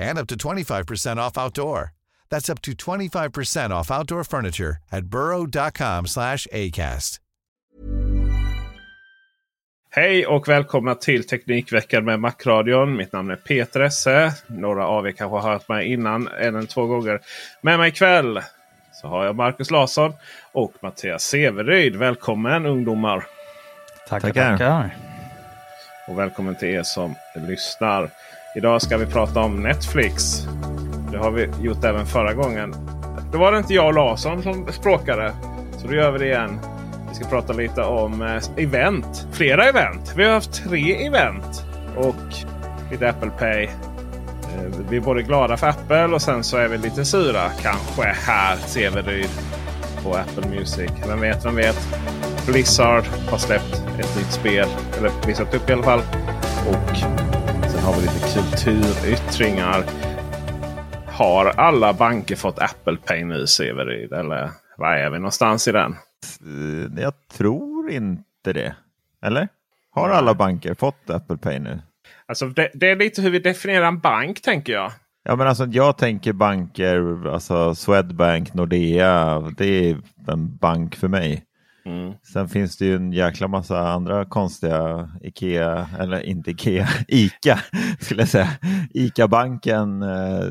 and up to 25% off outdoor. That's up to 25% off outdoor furniture at burrow.com slash ACAST. Hej och välkomna till Teknikveckan med Macradion. Mitt namn är Peter Esse. Några av er kanske har hört mig innan en eller två gånger. Med mig ikväll så har jag Marcus Larsson och Mattias Severyd. Välkommen ungdomar! Tackar, tackar. Och välkommen till er som lyssnar. Idag ska vi prata om Netflix. Det har vi gjort även förra gången. Då var det inte jag och Larsson som språkade. Så då gör vi det igen. Vi ska prata lite om eh, event. Flera event. Vi har haft tre event. Och lite Apple Pay. Eh, vi är både glada för Apple och sen så är vi lite sura kanske här ser vi det på Apple Music. Vem vet, vem vet. Blizzard har släppt ett nytt spel. Eller visat upp i alla fall. Och har vi lite kulturyttringar. Har alla banker fått Apple Pay nu Severyd? Eller var är vi någonstans i den? Eh, Jag tror inte det. Eller? Har alla banker fått Apple Pay nu? Alltså det, det är lite hur vi definierar en bank tänker jag. Ja men alltså jag tänker banker, alltså Swedbank, Nordea, det är en bank för mig. Mm. Sen finns det ju en jäkla massa andra konstiga Ikea, eller inte Ikea, Ica skulle jag säga. Ica-banken, eh,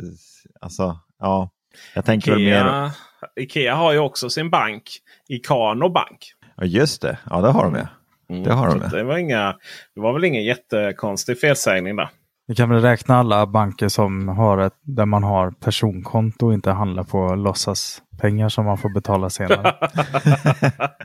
alltså ja. Jag tänker väl mer, Ikea, Ikea har ju också sin bank. Ikano Bank. ja just det, ja det har de med. Mm. Det har de med. det, var inga, det var väl ingen jättekonstig felsägning där. Vi kan väl räkna alla banker som har ett, där man har personkonto och inte handlar på låtsaspengar som man får betala senare.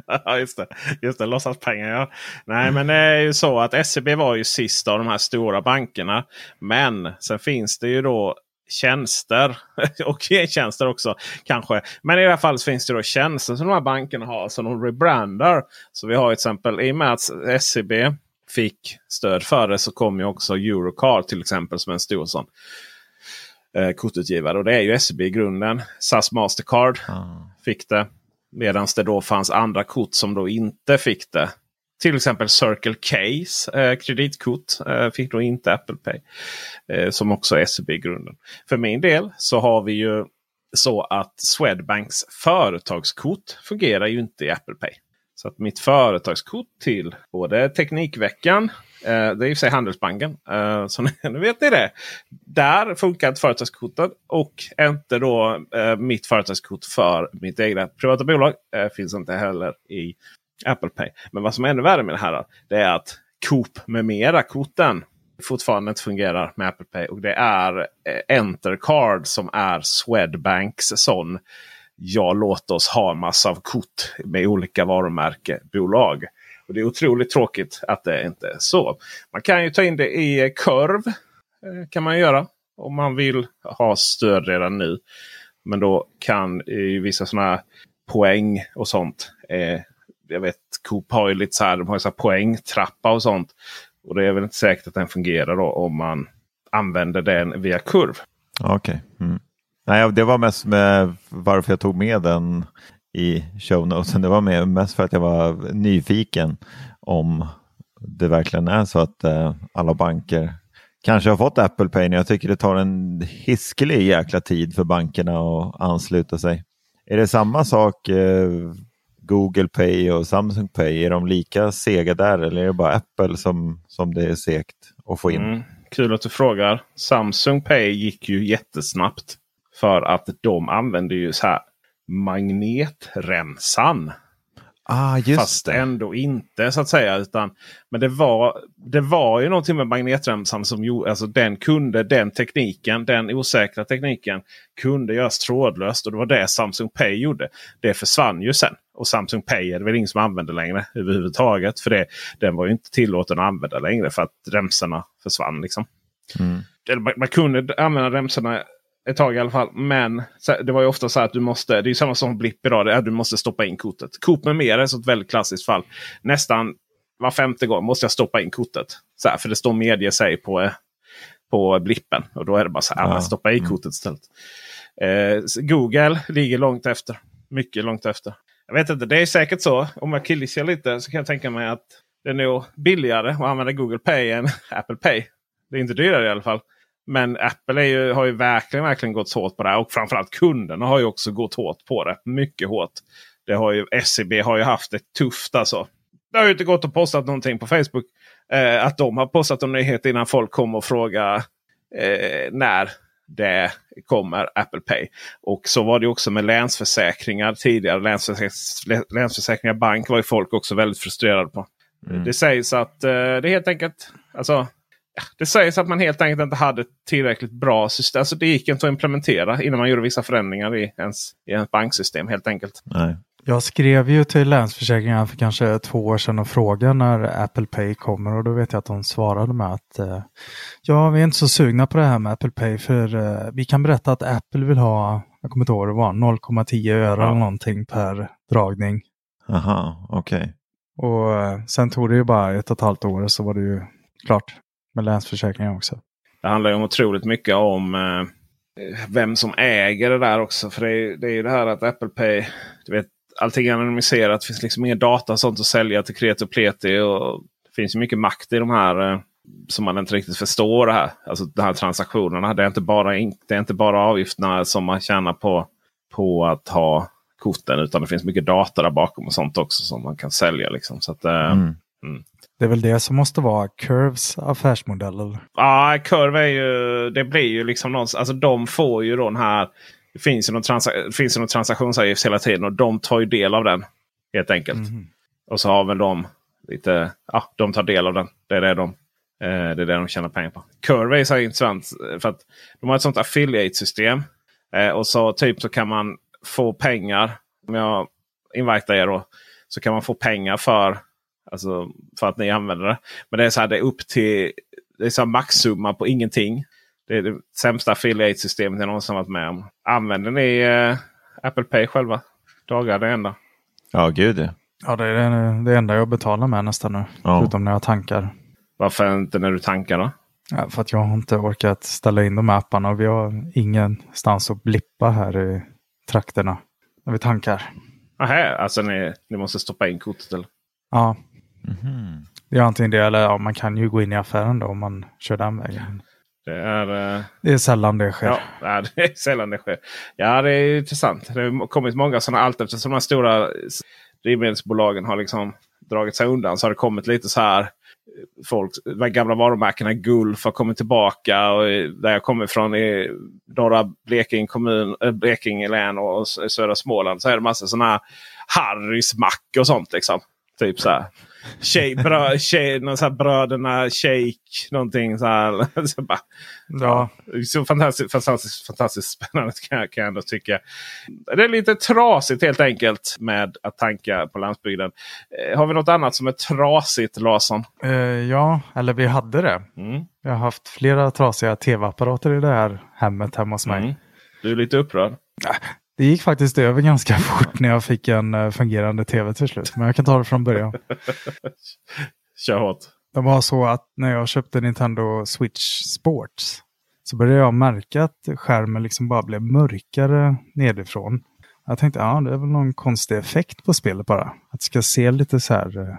ja, just det. Just det, låtsaspengar ja. Nej, men det är ju så att SEB var ju sist av de här stora bankerna. Men sen finns det ju då tjänster och e-tjänster också kanske. Men i alla fall fallet finns det då tjänster som de här bankerna har som de rebrandar. Så vi har till exempel i och med att SEB fick stöd för det så kom ju också Eurocard till exempel som en stor sån eh, kortutgivare. Och det är ju SEB i grunden. SAS Mastercard Ja. fick det. Medan det då fanns andra kort som då inte fick det. Till exempel Circle K's eh, kreditkort eh, fick då inte Apple Pay. Eh, som också är SEB i grunden. För min del så har vi ju så att Swedbanks företagskort fungerar ju inte i Apple Pay. Så att mitt företagskort till både Teknikveckan, eh, det är i och för sig Handelsbanken, eh, så nu vet ni det. Där funkar inte företagskortet och inte då eh, mitt företagskort för mitt egna privata bolag. Eh, finns inte heller i Apple Pay. Men vad som är ännu värre med det här det är att Coop med mera-korten fortfarande inte fungerar med Apple Pay. Och det är eh, Entercard som är Swedbanks sån. Ja, låt oss ha massa av kort med olika varumärkebolag. Och Det är otroligt tråkigt att det inte är så. Man kan ju ta in det i kurv. Eh, kan man göra om man vill ha stöd redan nu. Men då kan ju vissa sådana poäng och sånt. Eh, jag vet Coop har ju lite så här, de har så här poängtrappa och sånt. Och det är väl inte säkert att den fungerar då om man använder den via kurv. Okej. Mm. Nej, det var mest med varför jag tog med den i show notesen. Det var med, mest för att jag var nyfiken om det verkligen är så att eh, alla banker kanske har fått Apple Pay. Jag tycker det tar en hiskelig jäkla tid för bankerna att ansluta sig. Är det samma sak eh, Google Pay och Samsung Pay? Är de lika sega där eller är det bara Apple som, som det är segt att få in? Mm, kul att du frågar. Samsung Pay gick ju jättesnabbt. För att de använder ju så här magnetremsan. Ah, Fast det. ändå inte så att säga. Utan, men det var, det var ju någonting med magnetremsan som gjorde, alltså den kunde, den tekniken, den osäkra tekniken kunde göras trådlöst. Och det var det Samsung Pay gjorde. Det försvann ju sen. Och Samsung Pay är det väl ingen som använder längre överhuvudtaget. För det, den var ju inte tillåten att använda längre för att remsorna försvann. Liksom. Mm. Man, man kunde använda remsorna ett tag i alla fall. Men det var ju ofta så att du måste, det är samma som blipp idag, det är att du måste stoppa in kortet. Coop med mer är ett väldigt klassiskt fall. Nästan var femte gång måste jag stoppa in kortet. Så här, för det står medge sig på, på blippen. Och då är det bara så här, ja. stoppa i mm. kortet istället. Eh, Google ligger långt efter. Mycket långt efter. Jag vet inte, det är säkert så. Om jag killgissar lite så kan jag tänka mig att det är nog billigare att använda Google Pay än Apple Pay. Det är inte dyrare i alla fall. Men Apple ju, har ju verkligen, verkligen gått hårt på det. Och framförallt kunderna har ju också gått hårt på det. Mycket hårt. Det har ju, SEB har ju haft det tufft alltså. Det har ju inte gått att posta någonting på Facebook. Eh, att de har postat om nyheter innan folk kommer och frågar eh, när det kommer Apple Pay. Och så var det också med Länsförsäkringar tidigare. Länsförsäkringar, Länsförsäkringar Bank var ju folk också väldigt frustrerade på. Mm. Det sägs att eh, det helt enkelt alltså, det sägs att man helt enkelt inte hade tillräckligt bra system. Alltså det gick inte att implementera innan man gjorde vissa förändringar i ens, i ens banksystem helt enkelt. Nej. Jag skrev ju till Länsförsäkringar för kanske två år sedan och frågade när Apple Pay kommer och då vet jag att de svarade med att eh, ja, vi är inte så sugna på det här med Apple Pay för eh, vi kan berätta att Apple vill ha, jag kommer inte ihåg det var, 0,10 öre ja. eller någonting per dragning. Aha, okej. Okay. Och eh, sen tog det ju bara ett och ett halvt år så var det ju klart med Länsförsäkringar också. Det handlar ju om otroligt mycket om eh, vem som äger det där också. För det är, det är ju det här att Apple Pay, du vet, allting är anonymiserat. Det finns liksom ingen data och sånt att sälja till kreti och pleti. Och det finns ju mycket makt i de här eh, som man inte riktigt förstår. det här. Alltså de här transaktionerna. Det är inte bara, det är inte bara avgifterna som man tjänar på, på att ha korten. Utan det finns mycket data där bakom och sånt också som man kan sälja. Liksom. Så att, eh, mm. Mm. Det är väl det som måste vara Curves affärsmodell? Ja, Curve är ju, det blir ju liksom någon, alltså de får ju den här. Det finns ju någon, transa, finns ju någon transaktionsavgift hela tiden och de tar ju del av den. Helt enkelt. Mm. Och så har väl de lite, ja, de tar del av den. Det är det de, eh, det är det de tjänar pengar på. Curve är så intressant för att de har ett sånt affiliate-system. Eh, och så typ så kan man få pengar. Om jag invitar er då. Så kan man få pengar för Alltså för att ni använder det. Men det är så här, det är upp till det är så maxsumma på ingenting. Det är det sämsta affiliate-systemet jag någonsin varit med om. Använder ni eh, Apple Pay själva? Dagar det enda. Ja, gud ja. Ja, det är det, det enda jag betalar med nästan nu. Ja. Förutom när jag tankar. Varför inte när du tankar då? Ja, för att jag har inte orkat ställa in de här apparna. Och vi har ingenstans att blippa här i trakterna. När vi tankar. Aha, alltså ni, ni måste stoppa in kortet eller? Ja, Mm. Det är antingen det eller ja, man kan ju gå in i affären då om man kör den vägen. Det är, uh... det är sällan det sker. Ja, det är sällan det sker. Ja, det är intressant. Det har kommit många sådana allt eftersom de här stora drivmedelsbolagen har liksom dragit sig undan. Så har det kommit lite så här. Folk, de gamla varumärkena Gulf har kommit tillbaka. Och där jag kommer ifrån i norra Blekinge kommun, Blekinge län och södra Småland. Så är det massa sådana här Harrys mack och sånt. Liksom. Typ så här. Tjej, brö, tjej, någon så här bröderna shake. Någonting så här. så bara, ja. Så fantastiskt, fantastiskt, fantastiskt spännande kan jag, kan jag ändå tycka. Det är lite trasigt helt enkelt med att tanka på landsbygden. Eh, har vi något annat som är trasigt Larsson? Uh, ja, eller vi hade det. Mm. Jag har haft flera trasiga tv-apparater i det här hemmet hemma hos mig. Mm. Du är lite upprörd. Det gick faktiskt över ganska fort när jag fick en uh, fungerande tv till slut. Men jag kan ta det från början. Kör hårt. Det var så att när jag köpte Nintendo Switch Sports så började jag märka att skärmen liksom bara blev mörkare nedifrån. Jag tänkte, ja det är väl någon konstig effekt på spelet bara. Att det ska se lite så här eh,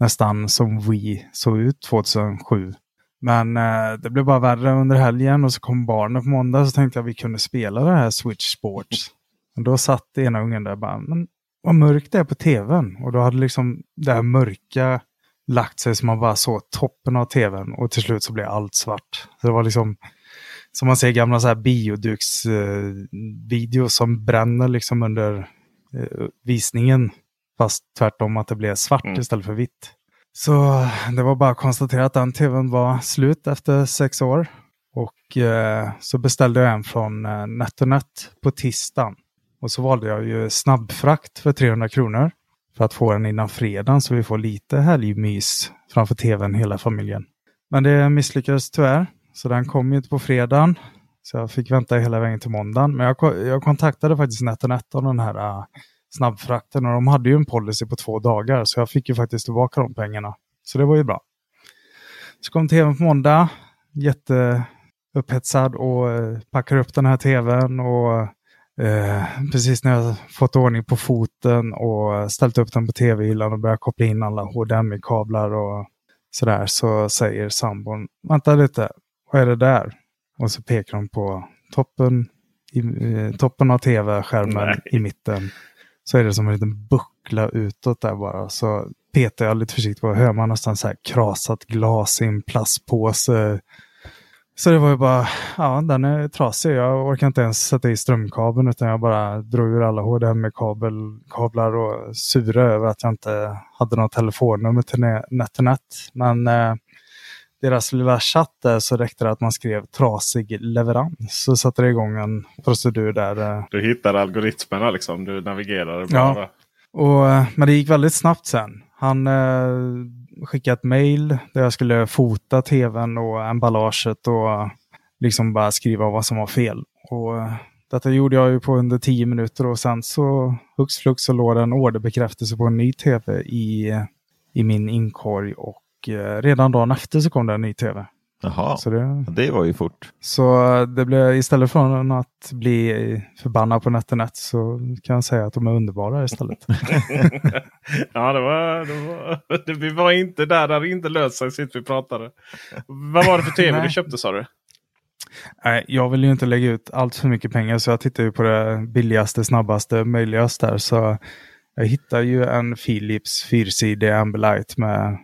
nästan som Wii såg ut 2007. Men eh, det blev bara värre under helgen och så kom barnen på måndag så tänkte jag att vi kunde spela det här Switch Sports. Och då satt ena ungen där och bara, men vad mörkt det är på tvn. Och då hade liksom det här mörka lagt sig så man bara såg toppen av tvn och till slut så blev allt svart. Så det var liksom som man ser gamla så här bioduksvideos eh, som bränner liksom under eh, visningen. Fast tvärtom att det blev svart mm. istället för vitt. Så det var bara att konstatera att den tvn var slut efter sex år. Och eh, så beställde jag en från eh, NetOnNet på tisdagen. Och så valde jag ju snabbfrakt för 300 kronor. För att få den innan fredagen så vi får lite helgmys framför tvn hela familjen. Men det misslyckades tyvärr. Så den kom ju inte på fredagen. Så jag fick vänta hela vägen till måndagen. Men jag, jag kontaktade faktiskt NetOnNet om den här uh, snabbfrakten och de hade ju en policy på två dagar. Så jag fick ju faktiskt tillbaka de pengarna. Så det var ju bra. Så kom tvn på måndag. Jätteupphetsad och packade packar upp den här tvn och Eh, precis när jag fått ordning på foten och ställt upp den på tv-hyllan och börjat koppla in alla HDMI-kablar och sådär så säger sambon, vänta lite, vad är det där? Och så pekar de på toppen, i, eh, toppen av tv-skärmen i mitten. Så är det som en liten buckla utåt där bara. Så petar jag lite försiktigt på, hör man nästan så här krasat glas i en plastpåse så det var ju bara, ja den är trasig. Jag orkar inte ens sätta i strömkabeln utan jag bara drog ur alla HDMI-kablar och sura över att jag inte hade något telefonnummer till NetNet. Men eh, deras lilla chatt där så räckte det att man skrev trasig leverans. Så satte det igång en procedur där. Eh. Du hittade algoritmerna liksom, du navigerade bara. Ja, och, eh, men det gick väldigt snabbt sen. Han eh, skickade ett mail där jag skulle fota tvn och emballaget och liksom bara skriva vad som var fel. Och eh, detta gjorde jag ju på under tio minuter och sen så hux flux så låg det en orderbekräftelse på en ny tv i, i min inkorg och eh, redan dagen efter så kom det en ny tv. Jaha, så det, det var ju fort. Så det blev istället för att bli förbannad på NetOnNet så kan jag säga att de är underbara istället. ja, det var, det var, det, vi var inte där, där det inte löst sig sist vi pratade. Vad var det för tv du köpte sa du? Nej, jag vill ju inte lägga ut allt för mycket pengar så jag tittar ju på det billigaste, snabbaste, möjligaste där. Så jag hittar ju en Philips fyrsidig Ambilight med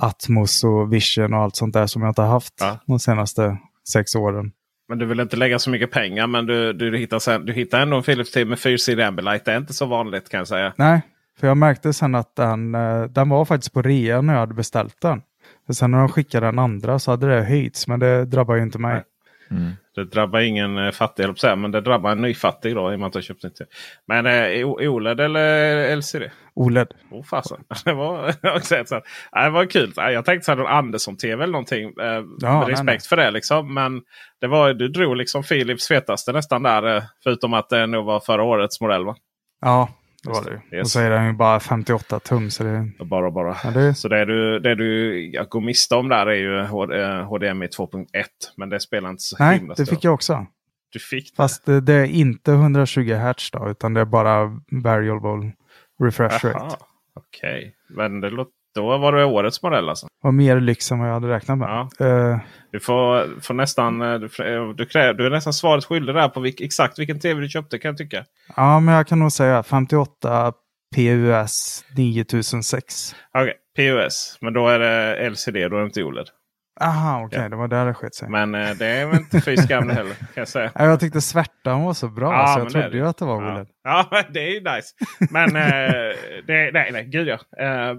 Atmos och Vision och allt sånt där som jag inte haft ja. de senaste sex åren. Men du vill inte lägga så mycket pengar men du, du, hittar, sen, du hittar ändå en Philips TV med fyrsidig Ambilight. Det är inte så vanligt kan jag säga. Nej, för jag märkte sen att den, eh, den var faktiskt på rea när jag hade beställt den. För sen när de skickade den andra så hade det höjts men det drabbar ju inte mig. Mm. Det drabbar ingen eh, fattig, men det drabbar en nyfattig då i och med att du köpt inte. Men eh, OLED eller LCD? OLED. Oh, fasen. det var så det var kul. Jag tänkte så här, någon Andersson-TV eller någonting. Eh, ja, med respekt nej. för det liksom. Men det var, du drog liksom Philips fetaste nästan där. Eh, förutom att det nog var förra årets modell va? Ja, det var det. Yes. Och så är den ju bara 58 tum. Så det... Bara bara. Ja, det... Så det du, det du går miste om där är ju HDMI 2.1. Men det spelar inte så Nej, himla det fick jag också. Du fick det? Fast det, det är inte 120 Hz då, utan det är bara variable refresh rate. Okej, okay. men det låter då var det årets modell alltså? Och mer lyx än vad jag hade räknat med. Ja. Uh, du, får, får nästan, eh, du, du, du, är nästan svaret skyldig där på vilk, exakt vilken tv du köpte kan jag tycka. Ja, men jag kan nog säga 58 PUS 9006. Okej, okay, PUS. Men då är det LCD, då är det inte OLED. Aha, okej, okay, ja. det var där det skett sig. Men eh, det är väl inte fy skam heller. Kan jag, säga. jag tyckte svärtan var så bra ja, så jag trodde ju att det var OLED. Ja, ja det är ju nice. Men eh, det, nej, nej, gud ja. Eh,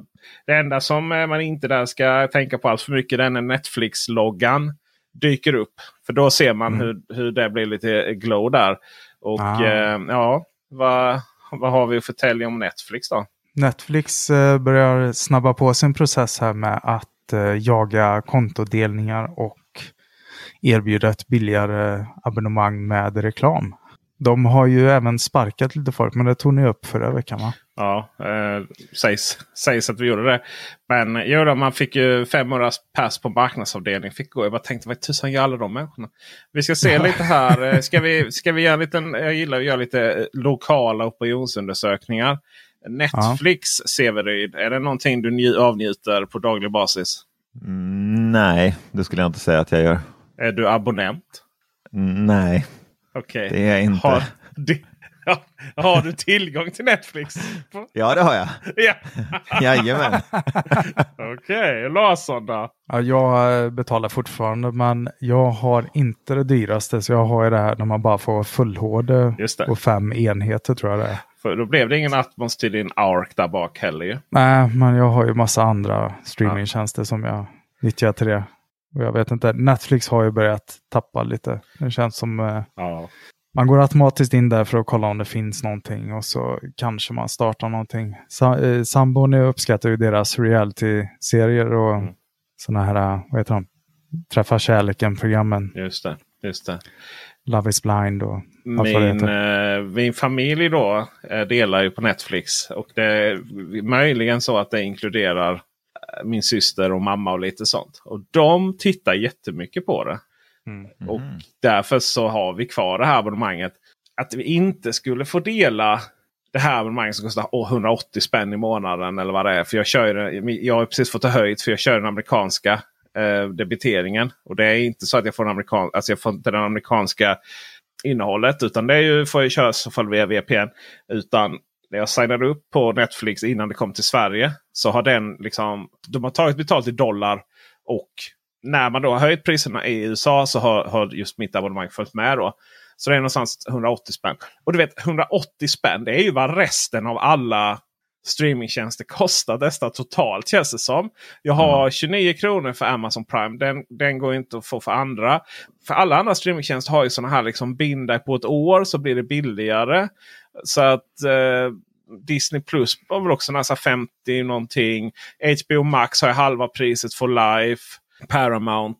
det enda som eh, man inte där ska tänka på allt för mycket är när Netflix-loggan dyker upp. För då ser man mm. hur, hur det blir lite glow där. Och ah. eh, ja, vad, vad har vi att förtälja om Netflix då? Netflix eh, börjar snabba på sin process här med att eh, jaga kontodelningar och erbjuda ett billigare abonnemang med reklam. De har ju även sparkat lite folk, men det tog ni upp förra veckan va? Ja, eh, sägs, sägs att vi gjorde det. Men jo då, man fick ju 500 pass på marknadsavdelning. Fick gå. Jag bara tänkte vad tusan gör alla de människorna? Vi ska se lite här. Eh, ska vi, ska vi göra en liten, jag gillar att göra lite lokala opinionsundersökningar. Netflix, ja. Severyd, är det någonting du avnjuter på daglig basis? Mm, nej, det skulle jag inte säga att jag gör. Är du abonnent? Mm, nej, okay. det är jag inte. Har, har du tillgång till Netflix? Ja, det har jag. Ja. Jajamän. Okej, okay. Larsson då? Ja, jag eh, betalar fortfarande men jag har inte det dyraste. Så jag har ju det här när man bara får full-HD och fem enheter tror jag det är. För då blev det ingen Atmos till din ARC där bak heller ju. Nej, men jag har ju massa andra streamingtjänster ja. som jag nyttjar till det. Och jag vet inte, Netflix har ju börjat tappa lite. Det känns som eh, ja. man går automatiskt in där för att kolla om det finns någonting och så kanske man startar någonting. Sa, eh, sambon uppskattar ju deras reality-serier och mm. sådana här, vad heter de, Träffa kärleken-programmen. Just det, just det. Love is blind och min, eh, min familj då eh, delar ju på Netflix. Och det är möjligen så att det inkluderar eh, min syster och mamma och lite sånt. Och de tittar jättemycket på det. Mm. Och mm. därför så har vi kvar det här abonnemanget. Att vi inte skulle få dela det här abonnemanget som kostar 180 spänn i månaden. Eller vad det är. För jag, kör, jag har precis fått ta höjd för jag kör den amerikanska eh, debiteringen. Och det är inte så att jag får, en amerikan alltså jag får inte den amerikanska innehållet. Utan det är ju, får jag köra så fall via VPN. Utan när jag signade upp på Netflix innan det kom till Sverige. Så har den liksom, de har tagit betalt i dollar. Och när man då har höjt priserna i USA så har, har just mitt abonnemang följt med. då. Så det är någonstans 180 spänn. Och du vet 180 spänn det är ju vad resten av alla streamingtjänster kostar detta totalt känns det som. Jag har mm. 29 kronor för Amazon Prime. Den, den går inte att få för andra. För alla andra streamingtjänster har ju sådana här liksom binda på ett år så blir det billigare. Så att eh, Disney Plus var väl också nästan 50 någonting. HBO Max har halva priset för life. Paramount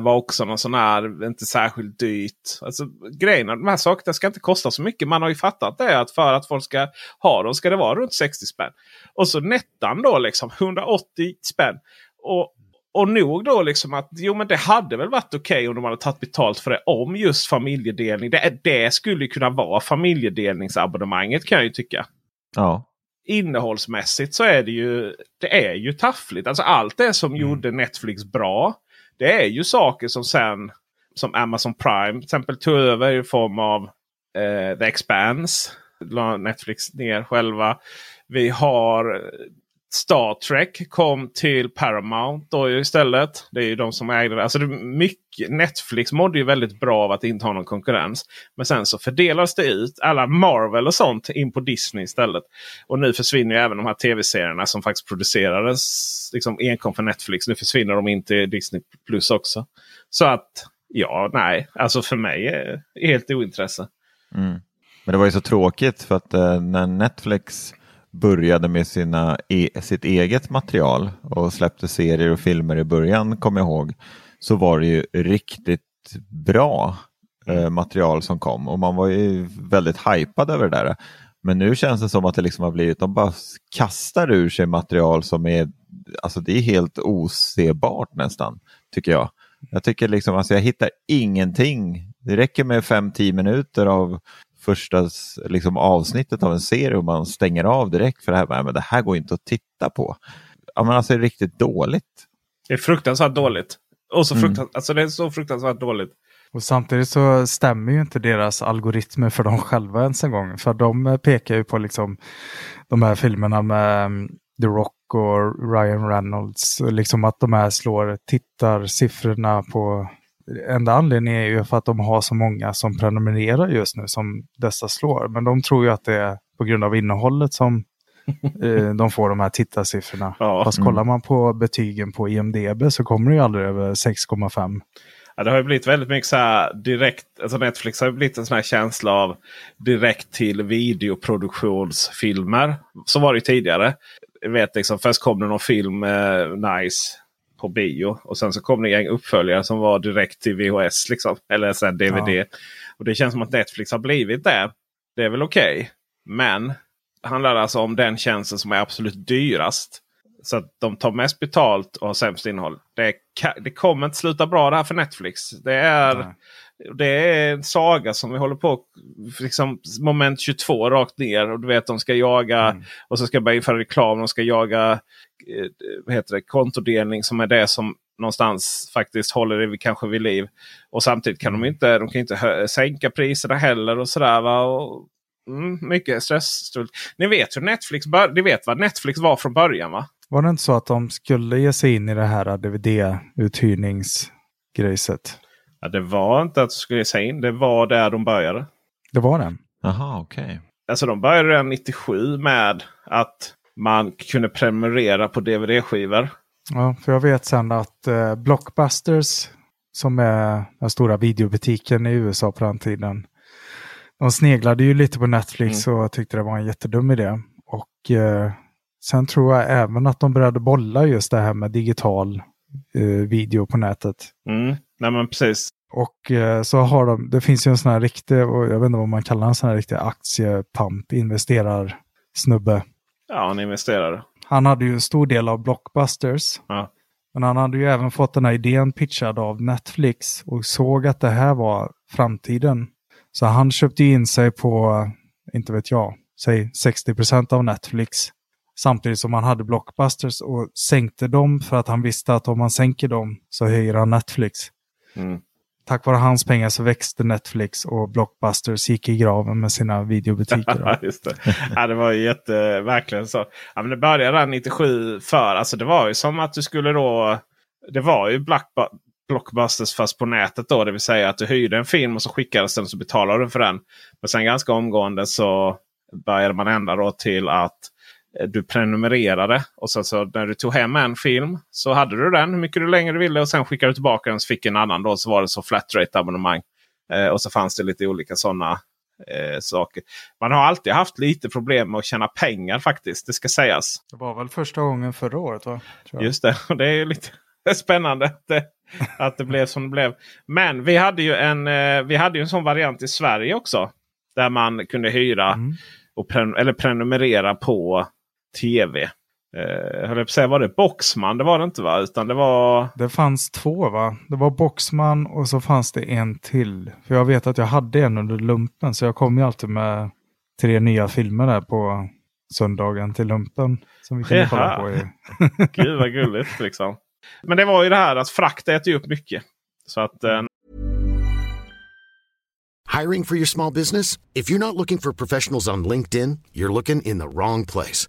var också någon sån här, inte särskilt dyrt. Alltså, grejerna, de här sakerna ska inte kosta så mycket. Man har ju fattat det att för att folk ska ha dem ska det vara runt 60 spänn. Och så nettan då liksom 180 spänn. Och, och nog då liksom att jo men det hade väl varit okej okay om de hade tagit betalt för det. Om just familjedelning. Det, det skulle kunna vara familjedelningsabonnemanget kan jag ju tycka. Ja. Innehållsmässigt så är det ju, det är ju taffligt. Alltså allt det som mm. gjorde Netflix bra det är ju saker som sen som Amazon Prime till exempel tog över i form av eh, The Expanse. Netflix ner själva. Vi har eh, Star Trek kom till Paramount då istället. Det är ju de som ägde det. Alltså det mycket, Netflix mådde ju väldigt bra av att inte ha någon konkurrens. Men sen så fördelas det ut alla Marvel och sånt in på Disney istället. Och nu försvinner ju även de här tv-serierna som faktiskt producerades liksom enkom för Netflix. Nu försvinner de in till Disney Plus också. Så att ja, nej. Alltså för mig är det helt ointresse. Mm. Men det var ju så tråkigt för att eh, när Netflix började med sina, e sitt eget material och släppte serier och filmer i början, kommer jag ihåg, så var det ju riktigt bra eh, material som kom och man var ju väldigt hypad över det där. Men nu känns det som att det liksom har blivit, de bara kastar ur sig material som är, alltså det är helt osebart nästan, tycker jag. Jag tycker liksom, alltså jag hittar ingenting. Det räcker med 5-10 minuter av första liksom, avsnittet av en serie och man stänger av direkt för det här, men det här går inte att titta på. Ja, men alltså det är riktigt dåligt. Det är fruktansvärt dåligt. Och så fruktans mm. alltså, det är så fruktansvärt dåligt. Och samtidigt så stämmer ju inte deras algoritmer för dem själva ens en gång. För de pekar ju på liksom de här filmerna med mm, The Rock och Ryan Reynolds. Liksom att de här slår tittarsiffrorna på enda anledningen är ju för att de har så många som prenumererar just nu som dessa slår. Men de tror ju att det är på grund av innehållet som eh, de får de här tittarsiffrorna. Ja. Fast kollar man på betygen på IMDB så kommer det ju aldrig över 6,5. Ja, det har ju blivit väldigt mycket så här direkt. Alltså Netflix har blivit en sån här känsla av direkt till videoproduktionsfilmer. Så var det ju tidigare. Jag vet liksom, först kom det någon film, eh, Nice på bio. Och sen så kom det en uppföljare som var direkt till VHS. Liksom, eller sen DVD. Ja. Och det känns som att Netflix har blivit det. Det är väl okej. Okay. Men handlar alltså om den tjänsten som är absolut dyrast. Så att de tar mest betalt och har sämst innehåll. Det, det kommer inte sluta bra det här för Netflix. Det är, Nej. Det är en saga som vi håller på liksom moment 22 rakt ner. Och du vet de ska jaga mm. och så ska börja införa reklam. De ska jaga eh, vad heter det, kontodelning som är det som någonstans faktiskt håller det kanske vid liv. Och samtidigt kan de mm. inte, de kan inte sänka priserna heller. och sådär va? Och, mm, Mycket stress. Ni vet, hur Netflix ni vet vad Netflix var från början va? Var det inte så att de skulle ge sig in i det här DVD-uthyrningsgrejset? Ja, det var inte att de skulle sig in. Det var där de började. Det var den? Jaha, okej. Okay. Alltså de började redan 97 med att man kunde prenumerera på DVD-skivor. Ja, för jag vet sen att eh, Blockbusters, som är den stora videobutiken i USA på den tiden, de sneglade ju lite på Netflix mm. och tyckte det var en jättedum idé. Och eh, sen tror jag även att de började bolla just det här med digital eh, video på nätet. Mm. Nej, men precis. Och eh, så har de, det finns ju en sån här riktig, och jag vet inte vad man kallar en sån här riktig aktiepump, investerar snubbe. Ja, en investerare. Han hade ju en stor del av Blockbusters. Ja. Men han hade ju även fått den här idén pitchad av Netflix och såg att det här var framtiden. Så han köpte in sig på, inte vet jag, säg 60% av Netflix. Samtidigt som han hade Blockbusters och sänkte dem för att han visste att om man sänker dem så höjer han Netflix. Mm tack vare hans pengar så växte Netflix och Blockbusters gick i graven med sina videobutiker. Just det. Ja, det var ju jätte, verkligen så. Ja, men det började redan 97 för, alltså det var ju som att du skulle då, det var ju Blockbusters fast på nätet då. Det vill säga att du hyrde en film och så skickades den och så betalade du för den. Men sen ganska omgående så började man ändra då till att du prenumererade. Och så, så när du tog hem en film så hade du den hur mycket du längre ville. Och sen skickade du tillbaka den så fick en annan. Då så var det så flat rate abonnemang. Eh, och så fanns det lite olika sådana eh, saker. Man har alltid haft lite problem med att tjäna pengar faktiskt. Det ska sägas. Det var väl första gången förra året va? Just det. Och det är lite spännande att det, att det blev som det blev. Men vi hade ju en, eh, vi hade ju en sån variant i Sverige också. Där man kunde hyra mm. och pren eller prenumerera på tv. Eh, höll på att säga, var det Boxman? Det var det inte va? Utan det var... Det fanns två va? Det var Boxman och så fanns det en till. För jag vet att jag hade en under lumpen så jag kom ju alltid med tre nya filmer där på söndagen till lumpen. Som vi kunde kolla på. I... Gud vad gulligt liksom. Men det var ju det här att frakt äter upp mycket. Så att... Eh... Hiring for your small business? If you're not looking for professionals on LinkedIn, you're looking in the wrong place.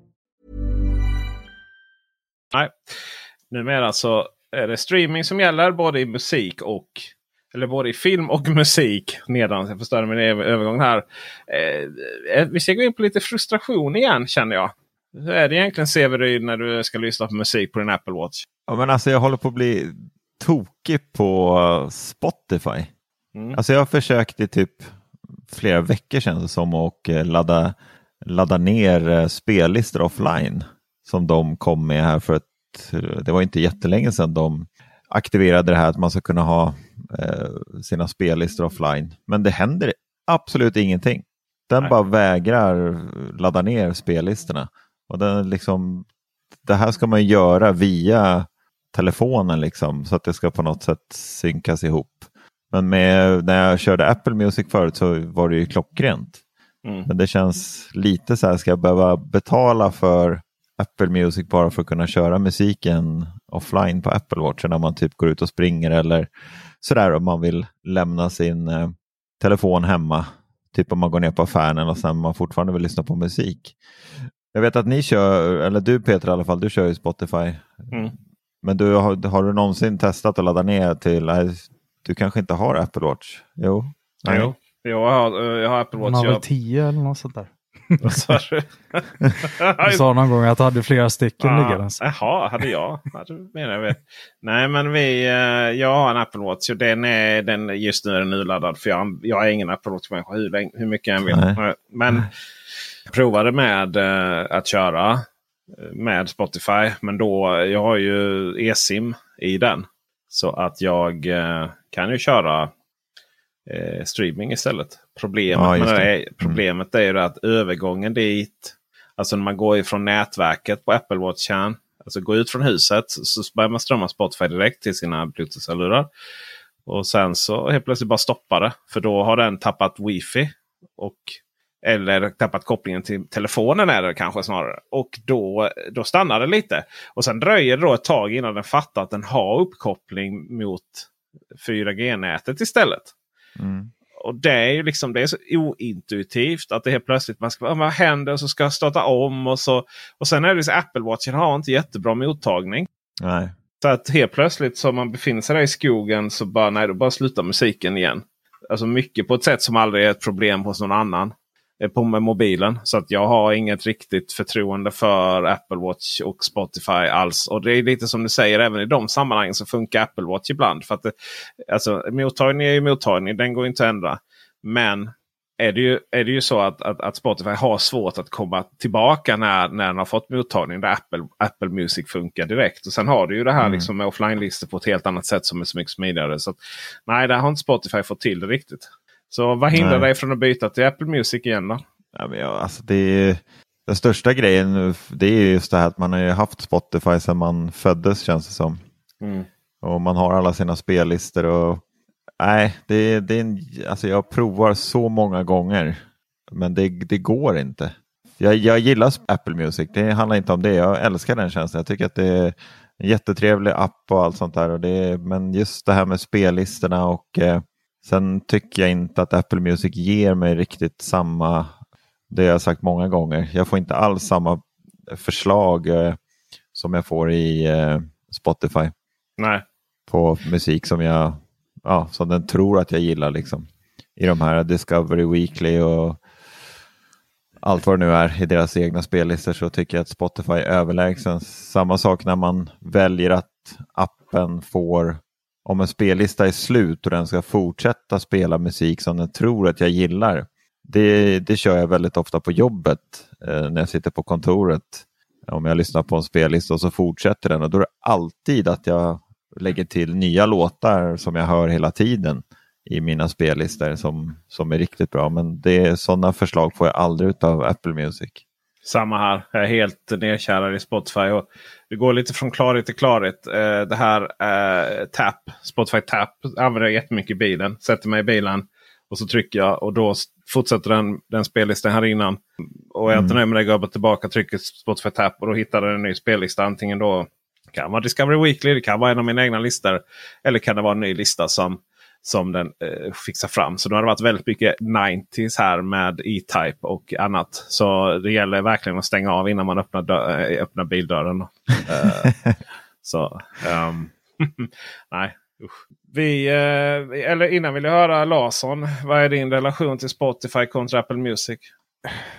Nej. numera så är det streaming som gäller både i musik och eller både i film och musik. Nedan, jag förstörde min övergång här. Eh, vi ska gå in på lite frustration igen känner jag. Hur är det egentligen Severyd när du ska lyssna på musik på din Apple Watch? Ja, men alltså jag håller på att bli tokig på Spotify. Mm. Alltså jag har försökt i typ flera veckor det som och eh, ladda, ladda ner eh, spellistor offline. Som de kom med här för att det var inte jättelänge sedan de aktiverade det här att man ska kunna ha eh, sina spellistor offline. Men det händer absolut ingenting. Den Nej. bara vägrar ladda ner spellistorna. Och den liksom, det här ska man göra via telefonen liksom, så att det ska på något sätt synkas ihop. Men med, när jag körde Apple Music förut så var det ju klockrent. Mm. Men det känns lite så här, ska jag behöva betala för Apple Music bara för att kunna köra musiken offline på Apple Watch när man typ går ut och springer eller sådär om man vill lämna sin eh, telefon hemma. Typ om man går ner på affären och sen man fortfarande vill lyssna på musik. Jag vet att ni kör, eller du Peter i alla fall, du kör ju Spotify. Mm. Men du, har, har du någonsin testat att ladda ner till, du kanske inte har Apple Watch? Jo? Nej. Jo, jag har, jag har Apple Watch. Man har väl 10 eller något sånt där. du sa någon gång att du hade flera stycken ja, liggandes. Jaha, hade jag? menar jag Nej, men vi, eh, jag har en Apple Watch och den är, den, just nu är den urladdad. För jag, jag är ingen Apple Watch-människa hur, hur mycket jag än vill. Nej. Men jag provade med uh, att köra eh, med Spotify. Men då, jag har ju eSIM i den. Så att jag kan ju köra streaming istället. Problemet, ja, är, mm. problemet är ju att övergången dit. Alltså när man går ifrån nätverket på Apple Watch. Alltså går ut från huset så börjar man strömma Spotify direkt till sina Bluetooth-lurar. Och sen så helt plötsligt bara stoppar det. För då har den tappat wifi. Och eller tappat kopplingen till telefonen är det kanske snarare. Och då, då stannar det lite. Och sen dröjer det då ett tag innan den fattar att den har uppkoppling mot 4G-nätet istället. Mm. Och det är ju liksom det är så ointuitivt att det helt plötsligt man ska vad händer? Och så ska jag starta om och så. Och sen är det så Apple Watchen har inte jättebra mottagning. Nej. Så att helt plötsligt så man befinner sig där i skogen så bara nej, då bara slutar musiken igen. Alltså mycket på ett sätt som aldrig är ett problem hos någon annan. Eh, på med mobilen. Så att jag har inget riktigt förtroende för Apple Watch och Spotify alls. Och det är lite som du säger, även i de sammanhangen så funkar Apple Watch ibland. För att det, alltså, mottagning är ju mottagning, den går inte att ändra. Men är det ju, är det ju så att, att, att, Spotify har svårt att komma tillbaka när, när den har fått mottagning där Apple, Apple Music funkar direkt. Och Sen har du ju det här mm. liksom med offline-listor på ett helt annat sätt som är så mycket smidigare. Så att, nej, där har inte Spotify fått till det riktigt. Så vad hindrar Nej. dig från att byta till Apple Music igen då? Ja, men ja, alltså det är, den största grejen det är just det här att man har haft Spotify sedan man föddes känns det som. Mm. Och man har alla sina spellistor. och Nej, det, det är en, alltså jag provar så många gånger. Men det, det går inte. Jag, jag gillar Apple Music, det handlar inte om det. Jag älskar den tjänsten. Jag tycker att det är en jättetrevlig app och allt sånt där. Och det, men just det här med spellistorna och eh, Sen tycker jag inte att Apple Music ger mig riktigt samma, det jag sagt många gånger. Jag får inte alls samma förslag eh, som jag får i eh, Spotify. Nej. På musik som jag, ja, som den tror att jag gillar liksom. I de här Discovery Weekly och allt vad det nu är i deras egna spellistor så tycker jag att Spotify är överlägsen. Samma sak när man väljer att appen får om en spellista är slut och den ska fortsätta spela musik som den tror att jag gillar. Det, det kör jag väldigt ofta på jobbet eh, när jag sitter på kontoret. Om jag lyssnar på en spellista och så fortsätter den och då är det alltid att jag lägger till nya låtar som jag hör hela tiden i mina spellistor som, som är riktigt bra. Men det, sådana förslag får jag aldrig av Apple Music. Samma här. Jag är helt nedkärad i Spotify. Och det går lite från klarhet till klarhet. Eh, det här eh, Tap, Spotify Tap använder jag jättemycket i bilen. Sätter mig i bilen och så trycker jag och då fortsätter den, den spellistan här innan. Och är jag inte nöjd med det går jag tillbaka och trycker Spotify Tap och då hittar den en ny spellista. Antingen då kan vara Discovery Weekly, det kan vara en av mina egna listor. Eller kan det vara en ny lista som som den eh, fixar fram. Så det har varit väldigt mycket 90s här med E-Type och annat. Så det gäller verkligen att stänga av innan man öppnar, äh, öppnar bildörren. uh, Så um, nej. Usch. Vi, eh, eller innan vill jag höra Larsson. Vad är din relation till Spotify kontra Apple Music?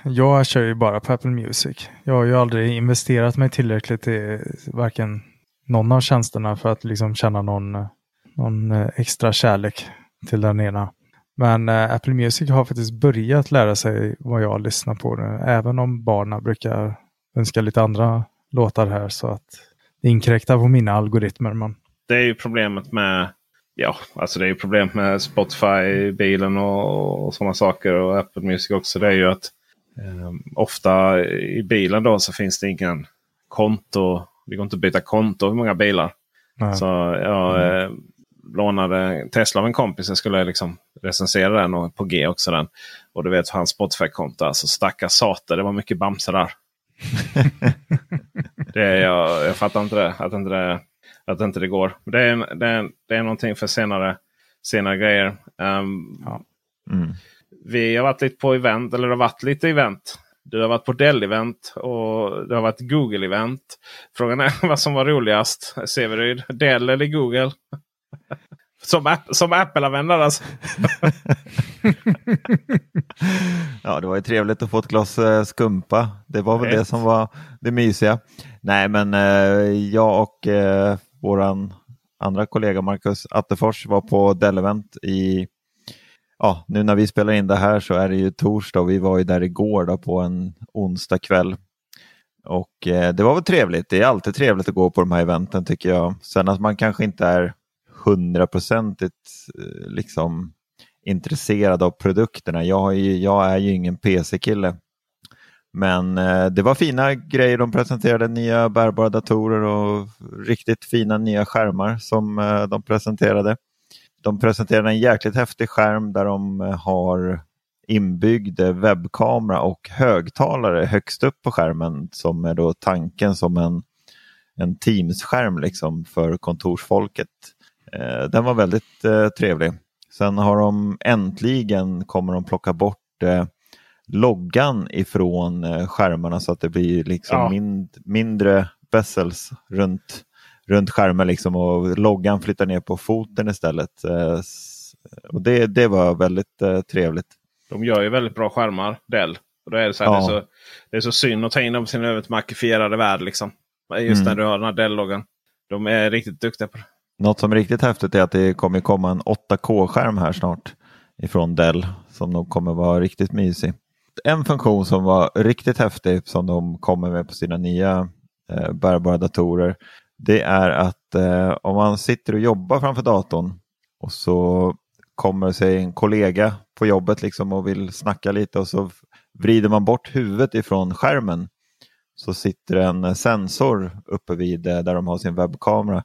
Jag kör ju bara på Apple Music. Jag har ju aldrig investerat mig tillräckligt i varken någon av tjänsterna för att liksom känna någon, någon eh, extra kärlek till den ena. Men äh, Apple Music har faktiskt börjat lära sig vad jag lyssnar på. Nu. Även om barnen brukar önska lite andra låtar här så att det inkräktar på mina algoritmer. Men... Det är ju problemet med Ja, alltså det är ju problemet med Spotify, bilen och, och sådana saker. Och Apple Music också. Det är ju att eh, ofta i bilen då så finns det ingen konto. Det går inte att byta konto hur många bilar. Nej. Så jag mm. eh, lånade Tesla av en kompis. Jag skulle liksom recensera den och på G också den. Och du vet hans Spotify-konto. Alltså stackars sate. Det var mycket Bamse där. det, jag, jag fattar inte det. Att inte det, att inte det går. Det är, det, är, det är någonting för senare, senare grejer. Um, ja. mm. Vi har varit lite på event. Eller det har varit lite event. Du har varit på Dell-event och det har varit Google-event. Frågan är vad som var roligast. Severyd, Dell eller Google? Som, som Apple-användare alltså. ja, det var ju trevligt att få ett glas eh, skumpa. Det var väl Rätt. det som var det mysiga. Nej, men eh, jag och eh, våran andra kollega Marcus Attefors var på Dell-event i Ja, nu när vi spelar in det här så är det ju torsdag och vi var ju där igår då på en onsdag kväll. Och eh, det var väl trevligt. Det är alltid trevligt att gå på de här eventen tycker jag. Sen att man kanske inte är hundraprocentigt eh, liksom intresserad av produkterna. Jag är ju, jag är ju ingen PC-kille. Men eh, det var fina grejer. De presenterade nya bärbara datorer och riktigt fina nya skärmar som eh, de presenterade. De presenterade en jäkligt häftig skärm där de eh, har inbyggd webbkamera och högtalare högst upp på skärmen som är då tanken som en, en Teams-skärm liksom för kontorsfolket. Eh, den var väldigt eh, trevlig. Sen har de äntligen kommer de plocka bort eh, loggan ifrån eh, skärmarna så att det blir liksom ja. mind, mindre bezels runt, runt skärmen liksom och loggan flyttar ner på foten istället. Eh, och det, det var väldigt trevligt. De gör ju väldigt bra skärmar, Dell. Och då är det, så här, ja. det, är så, det är så synd att ta in dem i sin övermakifierade värld. Liksom. Just mm. när du har den här Dell-loggan. De är riktigt duktiga på det. Något som är riktigt häftigt är att det kommer komma en 8K-skärm här snart ifrån Dell som nog kommer vara riktigt mysig. En funktion som var riktigt häftig som de kommer med på sina nya eh, bärbara datorer det är att eh, om man sitter och jobbar framför datorn och så kommer sig en kollega på jobbet liksom och vill snacka lite och så vrider man bort huvudet ifrån skärmen så sitter en sensor uppe vid eh, där de har sin webbkamera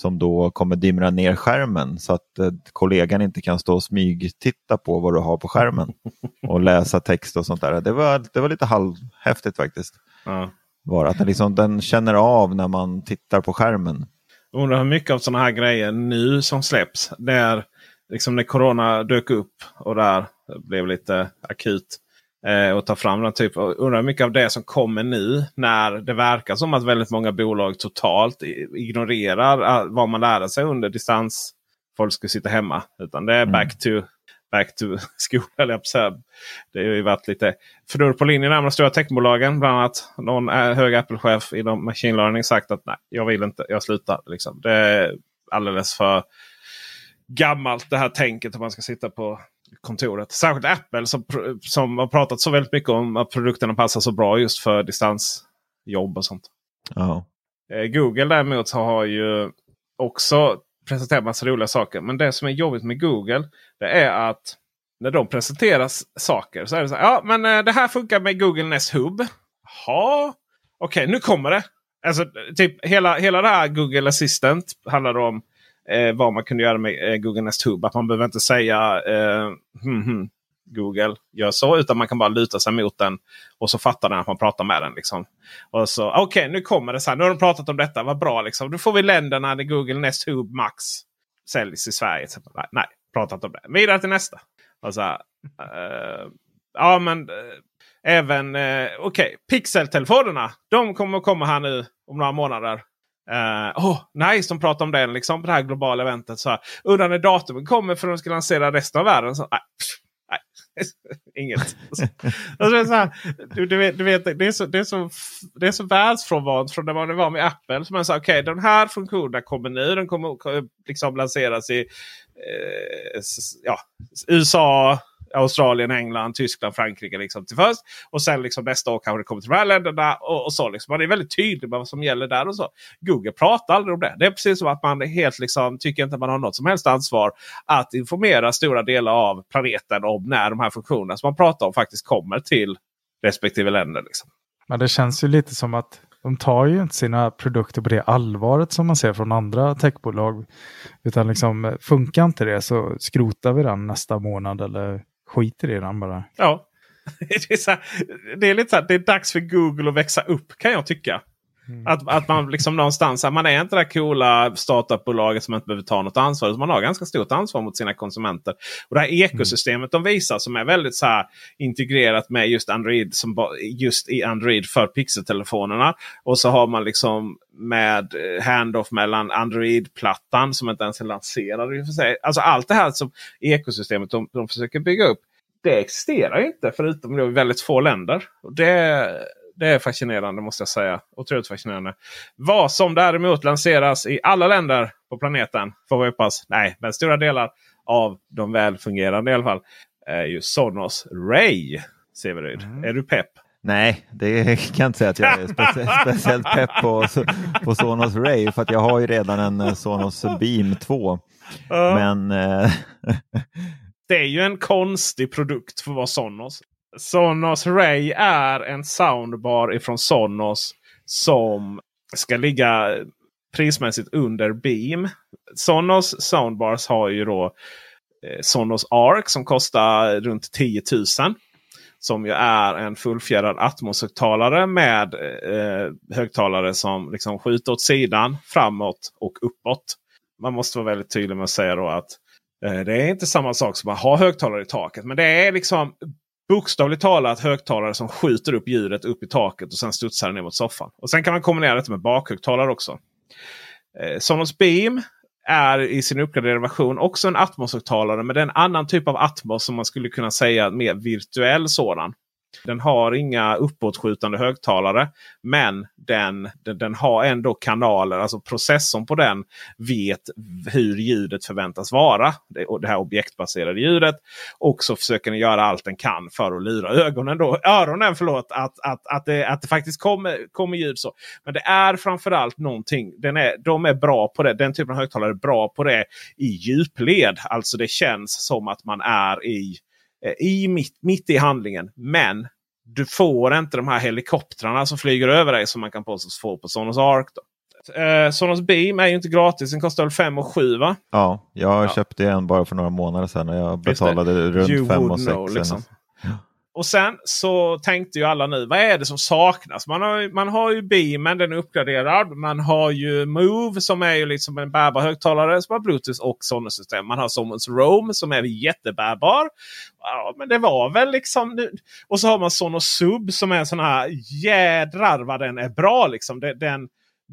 som då kommer dimra ner skärmen så att eh, kollegan inte kan stå och smygtitta på vad du har på skärmen och läsa text och sånt där. Det var, det var lite halvhäftigt faktiskt. Ja. Var att den, liksom, den känner av när man tittar på skärmen. Undrar hur mycket av sådana här grejer nu som släpps. Där, liksom när corona dök upp och där blev lite akut eh, och ta fram den typen. Undrar mycket av det som kommer nu när det verkar som att väldigt många bolag totalt ignorerar eh, vad man lärde sig under distans. Folk ska sitta hemma. Utan det är mm. back to back to school. Det har ju varit lite fnurr på linjen med de stora techbolagen. Bland annat någon eh, hög Apple-chef inom machine learning sagt att nej, jag vill inte, jag slutar. Liksom. Det är alldeles för gammalt det här tänket att man ska sitta på kontoret. Särskilt Apple som, som har pratat så väldigt mycket om att produkterna passar så bra just för distansjobb och sånt. Oh. Google däremot har ju också presenterat massa roliga saker. Men det som är jobbigt med Google det är att när de presenterar saker så är det så här. Ja, men eh, det här funkar med Google Nest Hub. Jaha, okej, okay, nu kommer det. Alltså, typ hela, hela det här Google Assistant handlar om eh, vad man kunde göra med eh, Google Nest Hub. Att man behöver inte säga eh, hmm, hmm, Google gör så. Utan man kan bara luta sig mot den. Och så fattar den att man pratar med den. Liksom. Och så Okej, okay, nu kommer det. så här. Nu har de pratat om detta. Vad bra. Liksom. Nu får vi länderna där Google Nest Hub Max säljs i Sverige. Nej, nej, pratat om det. Vidare till nästa. Och så här, eh, ja, men eh, även eh, okej, okay. Pixel-telefonerna. De kommer komma här nu om några månader. Uh, oh, nice, de pratar om den liksom, på det här globala eventet. Så här, Undrar när datumet kommer för de ska lansera resten av världen. Så, nej, nej, inget. alltså, alltså så här, du, du, vet, du vet, det är så, det är så, det är så från när man var med Apple. Så man sa okej, okay, den här funktionen kommer nu. Den kommer liksom lanseras i eh, ja, USA, Australien, England, Tyskland, Frankrike liksom till först. Och sen liksom nästa år kanske det kommer till de här länderna. Och, och så liksom. Man är väldigt tydlig med vad som gäller där och så. Google pratar aldrig om det. Det är precis som att man helt liksom tycker inte att man har något som helst ansvar att informera stora delar av planeten om när de här funktionerna som man pratar om faktiskt kommer till respektive länder. Liksom. Men det känns ju lite som att de tar ju inte sina produkter på det allvaret som man ser från andra techbolag. Utan liksom eh, funkar inte det så skrotar vi den nästa månad eller skiter i den bara. Ja. Det är, så här, det är lite så här, det är dags för Google att växa upp kan jag tycka. Mm. Att, att man liksom någonstans, man är inte det där coola startupbolaget som inte behöver ta något ansvar. Man har ganska stort ansvar mot sina konsumenter. Och det här ekosystemet mm. de visar som är väldigt så här, integrerat med just Android, som, just i Android för pixeltelefonerna. Och så har man liksom med handoff mellan Android-plattan som inte ens är lanserad. I för sig. Alltså allt det här som ekosystemet de, de försöker bygga upp. Det existerar inte förutom då i väldigt få länder. Och det, det är fascinerande måste jag säga. Otroligt fascinerande. Vad som däremot lanseras i alla länder på planeten. Får vi hoppas. Nej, men stora delar av de välfungerande i alla fall. Är ju Sonos Ray. Severyd, mm. är du pepp? Nej, det kan jag inte säga att jag är specie speciellt pepp på, på Sonos Ray. För att jag har ju redan en eh, Sonos Beam 2. Uh. Men... Eh, det är ju en konstig produkt för att vara Sonos. Sonos Ray är en soundbar ifrån Sonos som ska ligga prismässigt under Beam. Sonos soundbars har ju då eh, Sonos Arc som kostar runt 10 000. Som ju är en fullfjädrad Atmos-högtalare med eh, högtalare som liksom skjuter åt sidan, framåt och uppåt. Man måste vara väldigt tydlig med att säga då att eh, det är inte samma sak som att ha högtalare i taket. Men det är liksom bokstavligt talat högtalare som skjuter upp ljudet upp i taket och sen studsar ner mot soffan. Och Sen kan man kombinera detta med bakhögtalare också. Eh, Sonos Beam är i sin uppgraderade version också en Atmos-högtalare. Men det är en annan typ av Atmos som man skulle kunna säga mer virtuell sådan. Den har inga uppåtskjutande högtalare. Men den, den, den, har ändå kanaler. Alltså processorn på den vet hur ljudet förväntas vara. Det, det här objektbaserade ljudet. Och så försöker den göra allt den kan för att lura ögonen då, öronen förlåt, att, att, att, det, att det faktiskt kommer, kommer ljud. så. Men det är framförallt någonting. Den är, de är bra på det. Den typen av högtalare är bra på det i djupled. Alltså det känns som att man är i i mitt, mitt i handlingen. Men du får inte de här helikoptrarna som flyger över dig som man kan påstås få på Sonos Arc. Då. Eh, Sonos Beam är ju inte gratis. Den kostar väl 5 och 7 va? Ja, jag ja. köpte en bara för några månader sedan. och Jag betalade runt 5 och 6. Liksom. Och sen så tänkte ju alla nu, vad är det som saknas? Man har, man har ju Beamen, den är uppgraderad. Man har ju Move som är ju liksom en bärbar högtalare som har Bluetooth och Sonos-system. Man har Sonos Roam som är jättebärbar. Ja, men det var väl liksom... Och så har man Sonos Sub som är en sån här jädrar vad den är bra. Liksom. Den,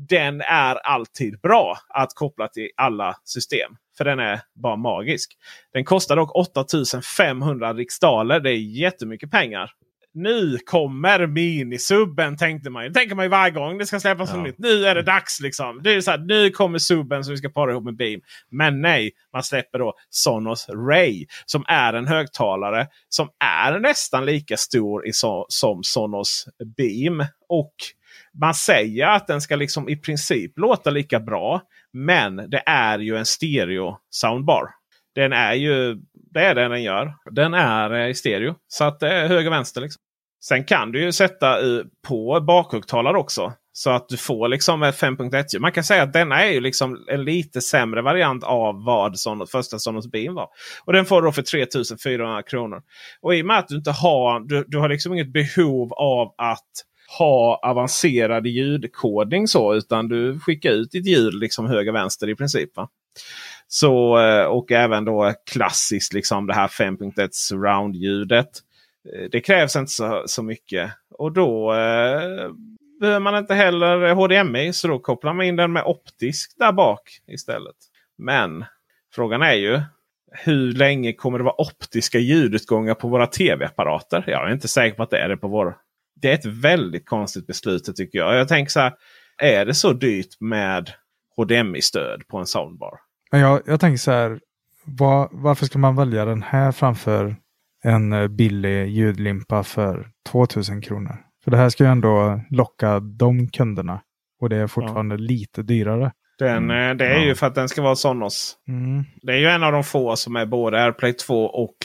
den är alltid bra att koppla till alla system. För den är bara magisk. Den kostar dock 8500 riksdaler. Det är jättemycket pengar. Nu kommer minisubben tänkte man ju. Det tänker man ju varje gång det ska släppas ja. nytt. Nu är det dags liksom. Det är så här, nu kommer subben som vi ska para ihop med Beam. Men nej, man släpper då Sonos Ray. Som är en högtalare som är nästan lika stor i so som Sonos Beam. Och man säger att den ska liksom i princip låta lika bra. Men det är ju en stereo soundbar. Den är ju det är det den gör. Den är eh, i stereo. Så att det är höger vänster. Liksom. Sen kan du ju sätta på bakhögtalare också. Så att du får liksom ett 5.1 Man kan säga att denna är ju liksom en lite sämre variant av vad som första Sonos Beam var. Och den får du då för 3400 kronor. Och i och med att du inte har, du, du har liksom inget behov av att ha avancerad ljudkodning så. Utan du skickar ut ditt ljud liksom höger vänster i princip. Va? Så, eh, och även då klassiskt liksom det här 5.1 surround-ljudet. Eh, det krävs inte så, så mycket. Och då, eh, behöver man inte heller HDMI. Så då kopplar man in den med optisk där bak istället. Men frågan är ju hur länge kommer det vara optiska ljudutgångar på våra tv-apparater? Jag är inte säker på att det är det på vår. Det är ett väldigt konstigt beslut tycker jag. Jag tänker så här. Är det så dyrt med HDMI-stöd på en soundbar? Men jag, jag tänker så här. Var, varför ska man välja den här framför en eh, billig ljudlimpa för 2000 kronor? För det här ska ju ändå locka de kunderna. Och det är fortfarande ja. lite dyrare. Den, mm. Det är ja. ju för att den ska vara Sonos. Mm. Det är ju en av de få som är både AirPlay 2 och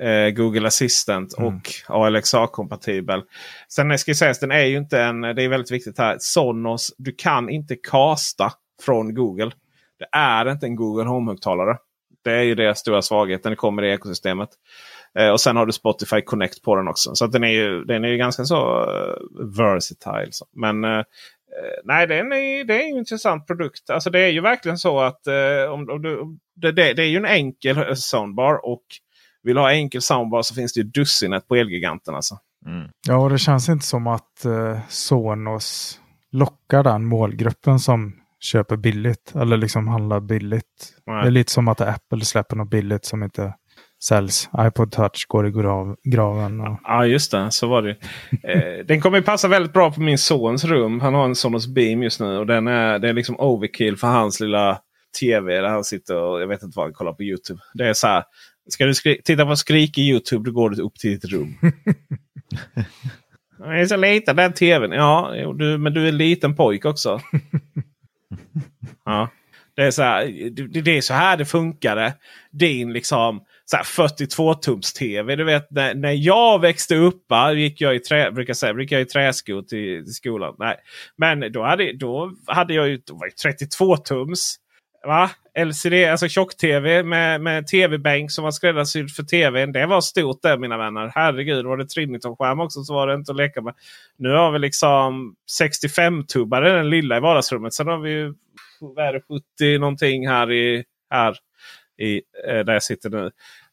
eh, Google Assistant mm. och ALXA-kompatibel. Sen ska sägas, den är ju inte en, det är väldigt viktigt här, Sonos, du kan inte kasta från Google. Det är inte en Google Home-högtalare. Det är ju deras stora svaghet. Den kommer i ekosystemet. Eh, och sen har du Spotify Connect på den också. Så den är ju, den är ju ganska så uh, versatile. Så. Men uh, nej, den är, det är en intressant produkt. Alltså det är ju verkligen så att uh, om, om du, det, det, det, är ju en enkel soundbar. Och vill du ha enkel soundbar så finns det ju dussinet på Elgiganten. Alltså. Mm. Ja, och det känns inte som att Sonos lockar den målgruppen som köper billigt. Eller liksom handlar billigt. Nej. Det är lite som att Apple släpper något billigt som inte säljs. iPod touch går i grav, graven. Och... Ja just det, så var det. eh, den kommer passa väldigt bra på min sons rum. Han har en Sonos Beam just nu. Och den är, det är liksom overkill för hans lilla tv. Där han sitter och jag vet inte vad han kollar på YouTube. Det är så här. Ska du titta på skrik i YouTube då går du upp till ditt rum. Den är så liten den tvn. Ja, du, men du är en liten pojk också. ja. Det är så här, det, det är så här det funkade. Din liksom 42-tums tv. Du vet när, när jag växte upp gick jag i, trä, brukar säga, gick jag i träskor till, till skolan. Nej. Men då hade, då hade jag ju 32-tums. Va? LCD, alltså tjock-tv med, med tv-bänk som var skräddarsydd för tvn. Det var stort det mina vänner. Herregud, var det Triniton-skärm också så var det inte att leka med. Nu har vi liksom 65-tubbare den lilla i vardagsrummet. Sen har vi ju 70 någonting här i här i, eh, där jag sitter nu.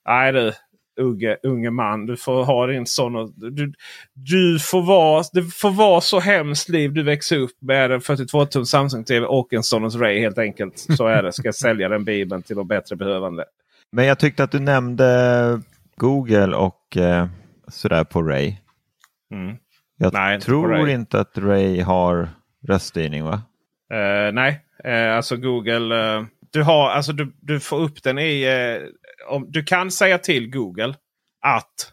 Nej du, unge, unge man. Du får ha din sån. Du, du får vara, det får vara så hemskt liv du växer upp med en 42 tum Samsung TV och en Sonos Ray helt enkelt. Så är det. Ska sälja den bibeln till de bättre behövande. Men jag tyckte att du nämnde Google och eh, sådär på Ray. Mm. Jag Nej, tror Ray. inte att Ray har röststyrning va? Uh, nej, uh, alltså Google. Uh, du, har, alltså du, du får upp den i om, du kan säga till Google att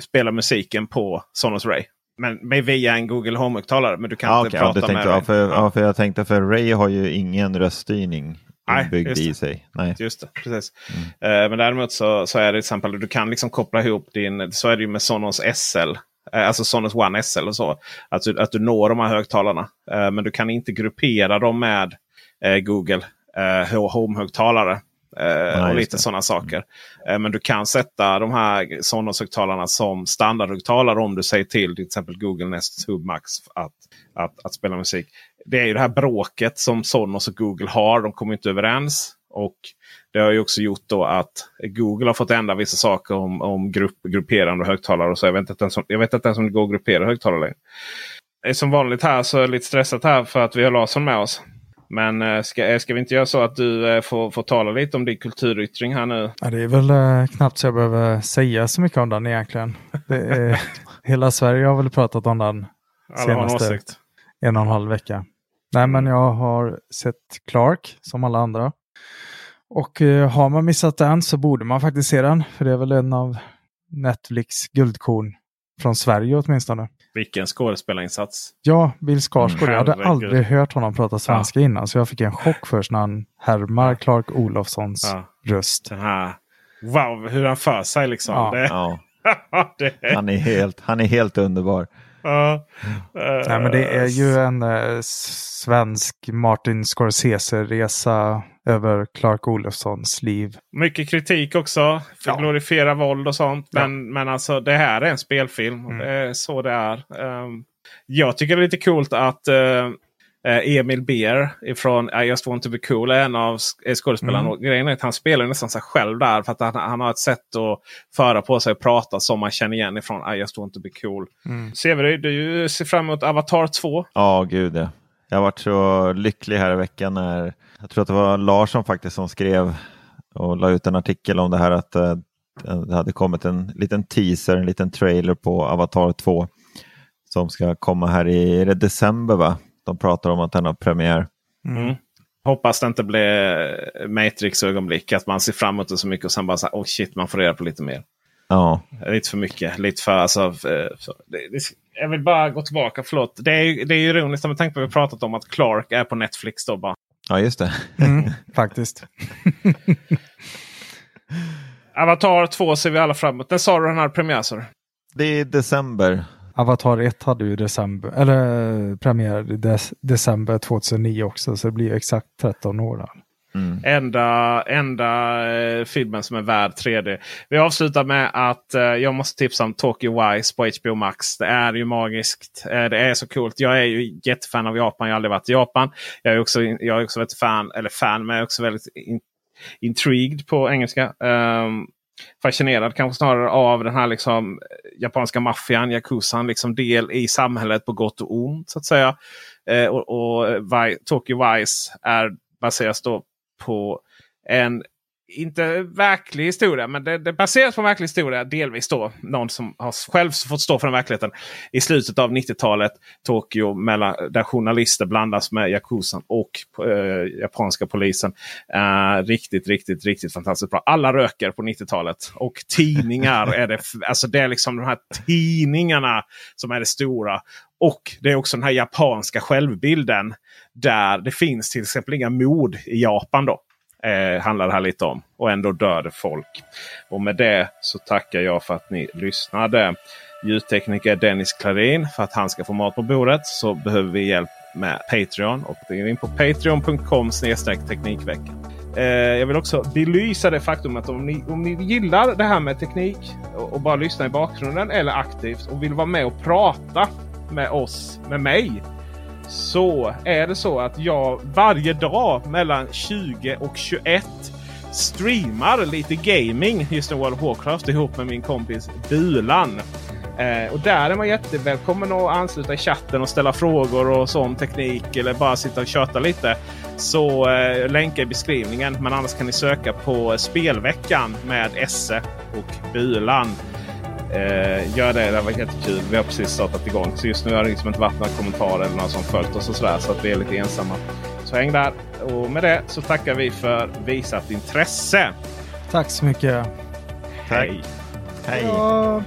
spela musiken på Sonos Ray. Men via en Google Home-högtalare. Men du kan ah, inte okay, prata ja, med ja, för, ja. för jag tänkte för Ray har ju ingen röststyrning inbyggd i sig. Nej. Just det, precis. Mm. Uh, men däremot så, så är det till exempel du kan liksom koppla ihop din, så är det ju med Sonos SL. Uh, alltså Sonos One SL och så. Att du, att du når de här högtalarna. Uh, men du kan inte gruppera dem med Google Home-högtalare. Eh, och lite sådana saker. Eh, men du kan sätta de här Sonos-högtalarna som standardhögtalare om du säger till till exempel Google Nest Hub Max att, att, att spela musik. Det är ju det här bråket som Sonos och Google har. De kommer inte överens. Och det har ju också gjort då att Google har fått ändra vissa saker om, om grupp, grupperande högtalare. Och så. Jag vet inte ens om, jag vet inte ens om det går att gruppera högtalare längre. Som vanligt här så är jag lite stressat här för att vi har Larsson med oss. Men eh, ska, eh, ska vi inte göra så att du eh, får, får tala lite om din kulturyttring här nu? Ja, det är väl knappt så jag behöver säga så mycket om den egentligen. Är, hela Sverige har väl pratat om den senaste en och en halv vecka. Nej, men jag har sett Clark som alla andra. Och har man missat den så borde man faktiskt se den. För det är väl en av Netflix guldkorn från Sverige åtminstone. Vilken skådespelarinsats. Ja, Bill Skarsgård. Mm, jag hade aldrig hört honom prata svenska ja. innan. Så jag fick en chock först när han härmar Clark Olofssons ja. röst. Den här, wow, hur han för sig liksom. Ja. Det, ja. det. Han, är helt, han är helt underbar. Ja. Nej, men det är ju en eh, svensk Martin Scorsese-resa över Clark Olofssons liv. Mycket kritik också. För ja. glorifiera våld och sånt. Men, ja. men alltså det här är en spelfilm. Mm. Det är så det är. Um, jag tycker det är lite coolt att uh, Eh, Emil Beer ifrån I just want to be cool är en av eh, skådespelarna. Mm. Och grejen är att han spelar nästan sig själv där. För att han, han har ett sätt att föra på sig och prata som man känner igen ifrån I just want to be cool. Mm. Severyd, du ser fram emot Avatar 2. Ja, gud ja. Jag har varit så lycklig här i veckan när jag tror att det var Larsson faktiskt som skrev och la ut en artikel om det här att eh, det hade kommit en liten teaser, en liten trailer på Avatar 2 som ska komma här i december va? De pratar om att den har premiär. Mm. Hoppas det inte blir Matrix-ögonblick. Att man ser fram emot det så mycket och sen bara så här, oh shit, man får reda på lite mer. Ja, Lite för mycket. Lite för, alltså, eh, för, det, det, jag vill bara gå tillbaka, förlåt. Det är, ju- det är ironiskt med tanke på att vi pratat om att Clark är på Netflix. Då bara. ja just det. Mm, faktiskt. Avatar 2 ser vi alla fram emot. När sa du den här premiär? Det är december. Avatar 1 hade ju december, eller premiär i des, december 2009 också. Så det blir ju exakt 13 år. Där. Mm. Enda, enda eh, filmen som är värd 3D. Vi avslutar med att eh, jag måste tipsa om Tokyo Wise på HBO Max. Det är ju magiskt. Eh, det är så coolt. Jag är ju jättefan av Japan. Jag har aldrig varit i Japan. Jag är också, jag är också väldigt fan, eller fan, men jag är också väldigt in, intrigued på engelska. Ehm, fascinerad kanske snarare av den här liksom eh, japanska maffian, yakuzan, liksom del i samhället på gott och ont. så att säga. Eh, och och eh, Tokyo Vice är, baseras då på en, inte verklig historia, men det, det baseras på en verklig historia. Delvis då någon som har själv fått stå för den verkligheten. I slutet av 90-talet Tokyo mellan, där journalister blandas med Yakuzan och eh, japanska polisen. Eh, riktigt, riktigt, riktigt fantastiskt bra. Alla röker på 90-talet. Och tidningar är det. Alltså det är liksom de här tidningarna som är det stora. Och det är också den här japanska självbilden. Där det finns till exempel inga mord i Japan. då. Eh, handlar det här lite om. Och ändå dör det folk. Och med det så tackar jag för att ni lyssnade. Ljudtekniker Dennis Klarin. För att han ska få mat på bordet så behöver vi hjälp med Patreon. Och det är in på patreon.com teknikveckan. Eh, jag vill också belysa det faktum att om ni, om ni gillar det här med teknik och, och bara lyssnar i bakgrunden eller aktivt och vill vara med och prata med oss, med mig. Så är det så att jag varje dag mellan 20 och 21 streamar lite gaming just nu World of Warcraft ihop med min kompis Bulan. Eh, och där är man jättevälkommen att ansluta i chatten och ställa frågor och så om teknik eller bara sitta och köta lite. Så eh, länka i beskrivningen. Men annars kan ni söka på Spelveckan med Esse och Bulan. Eh, gör det, det har varit jättekul. Vi har precis startat igång. Så just nu har det liksom inte varit några kommentarer eller någon som följt oss och sådär. Så att vi är lite ensamma. Så häng där. Och med det så tackar vi för visat intresse. Tack så mycket. Tack. Hej! Hej. Ja.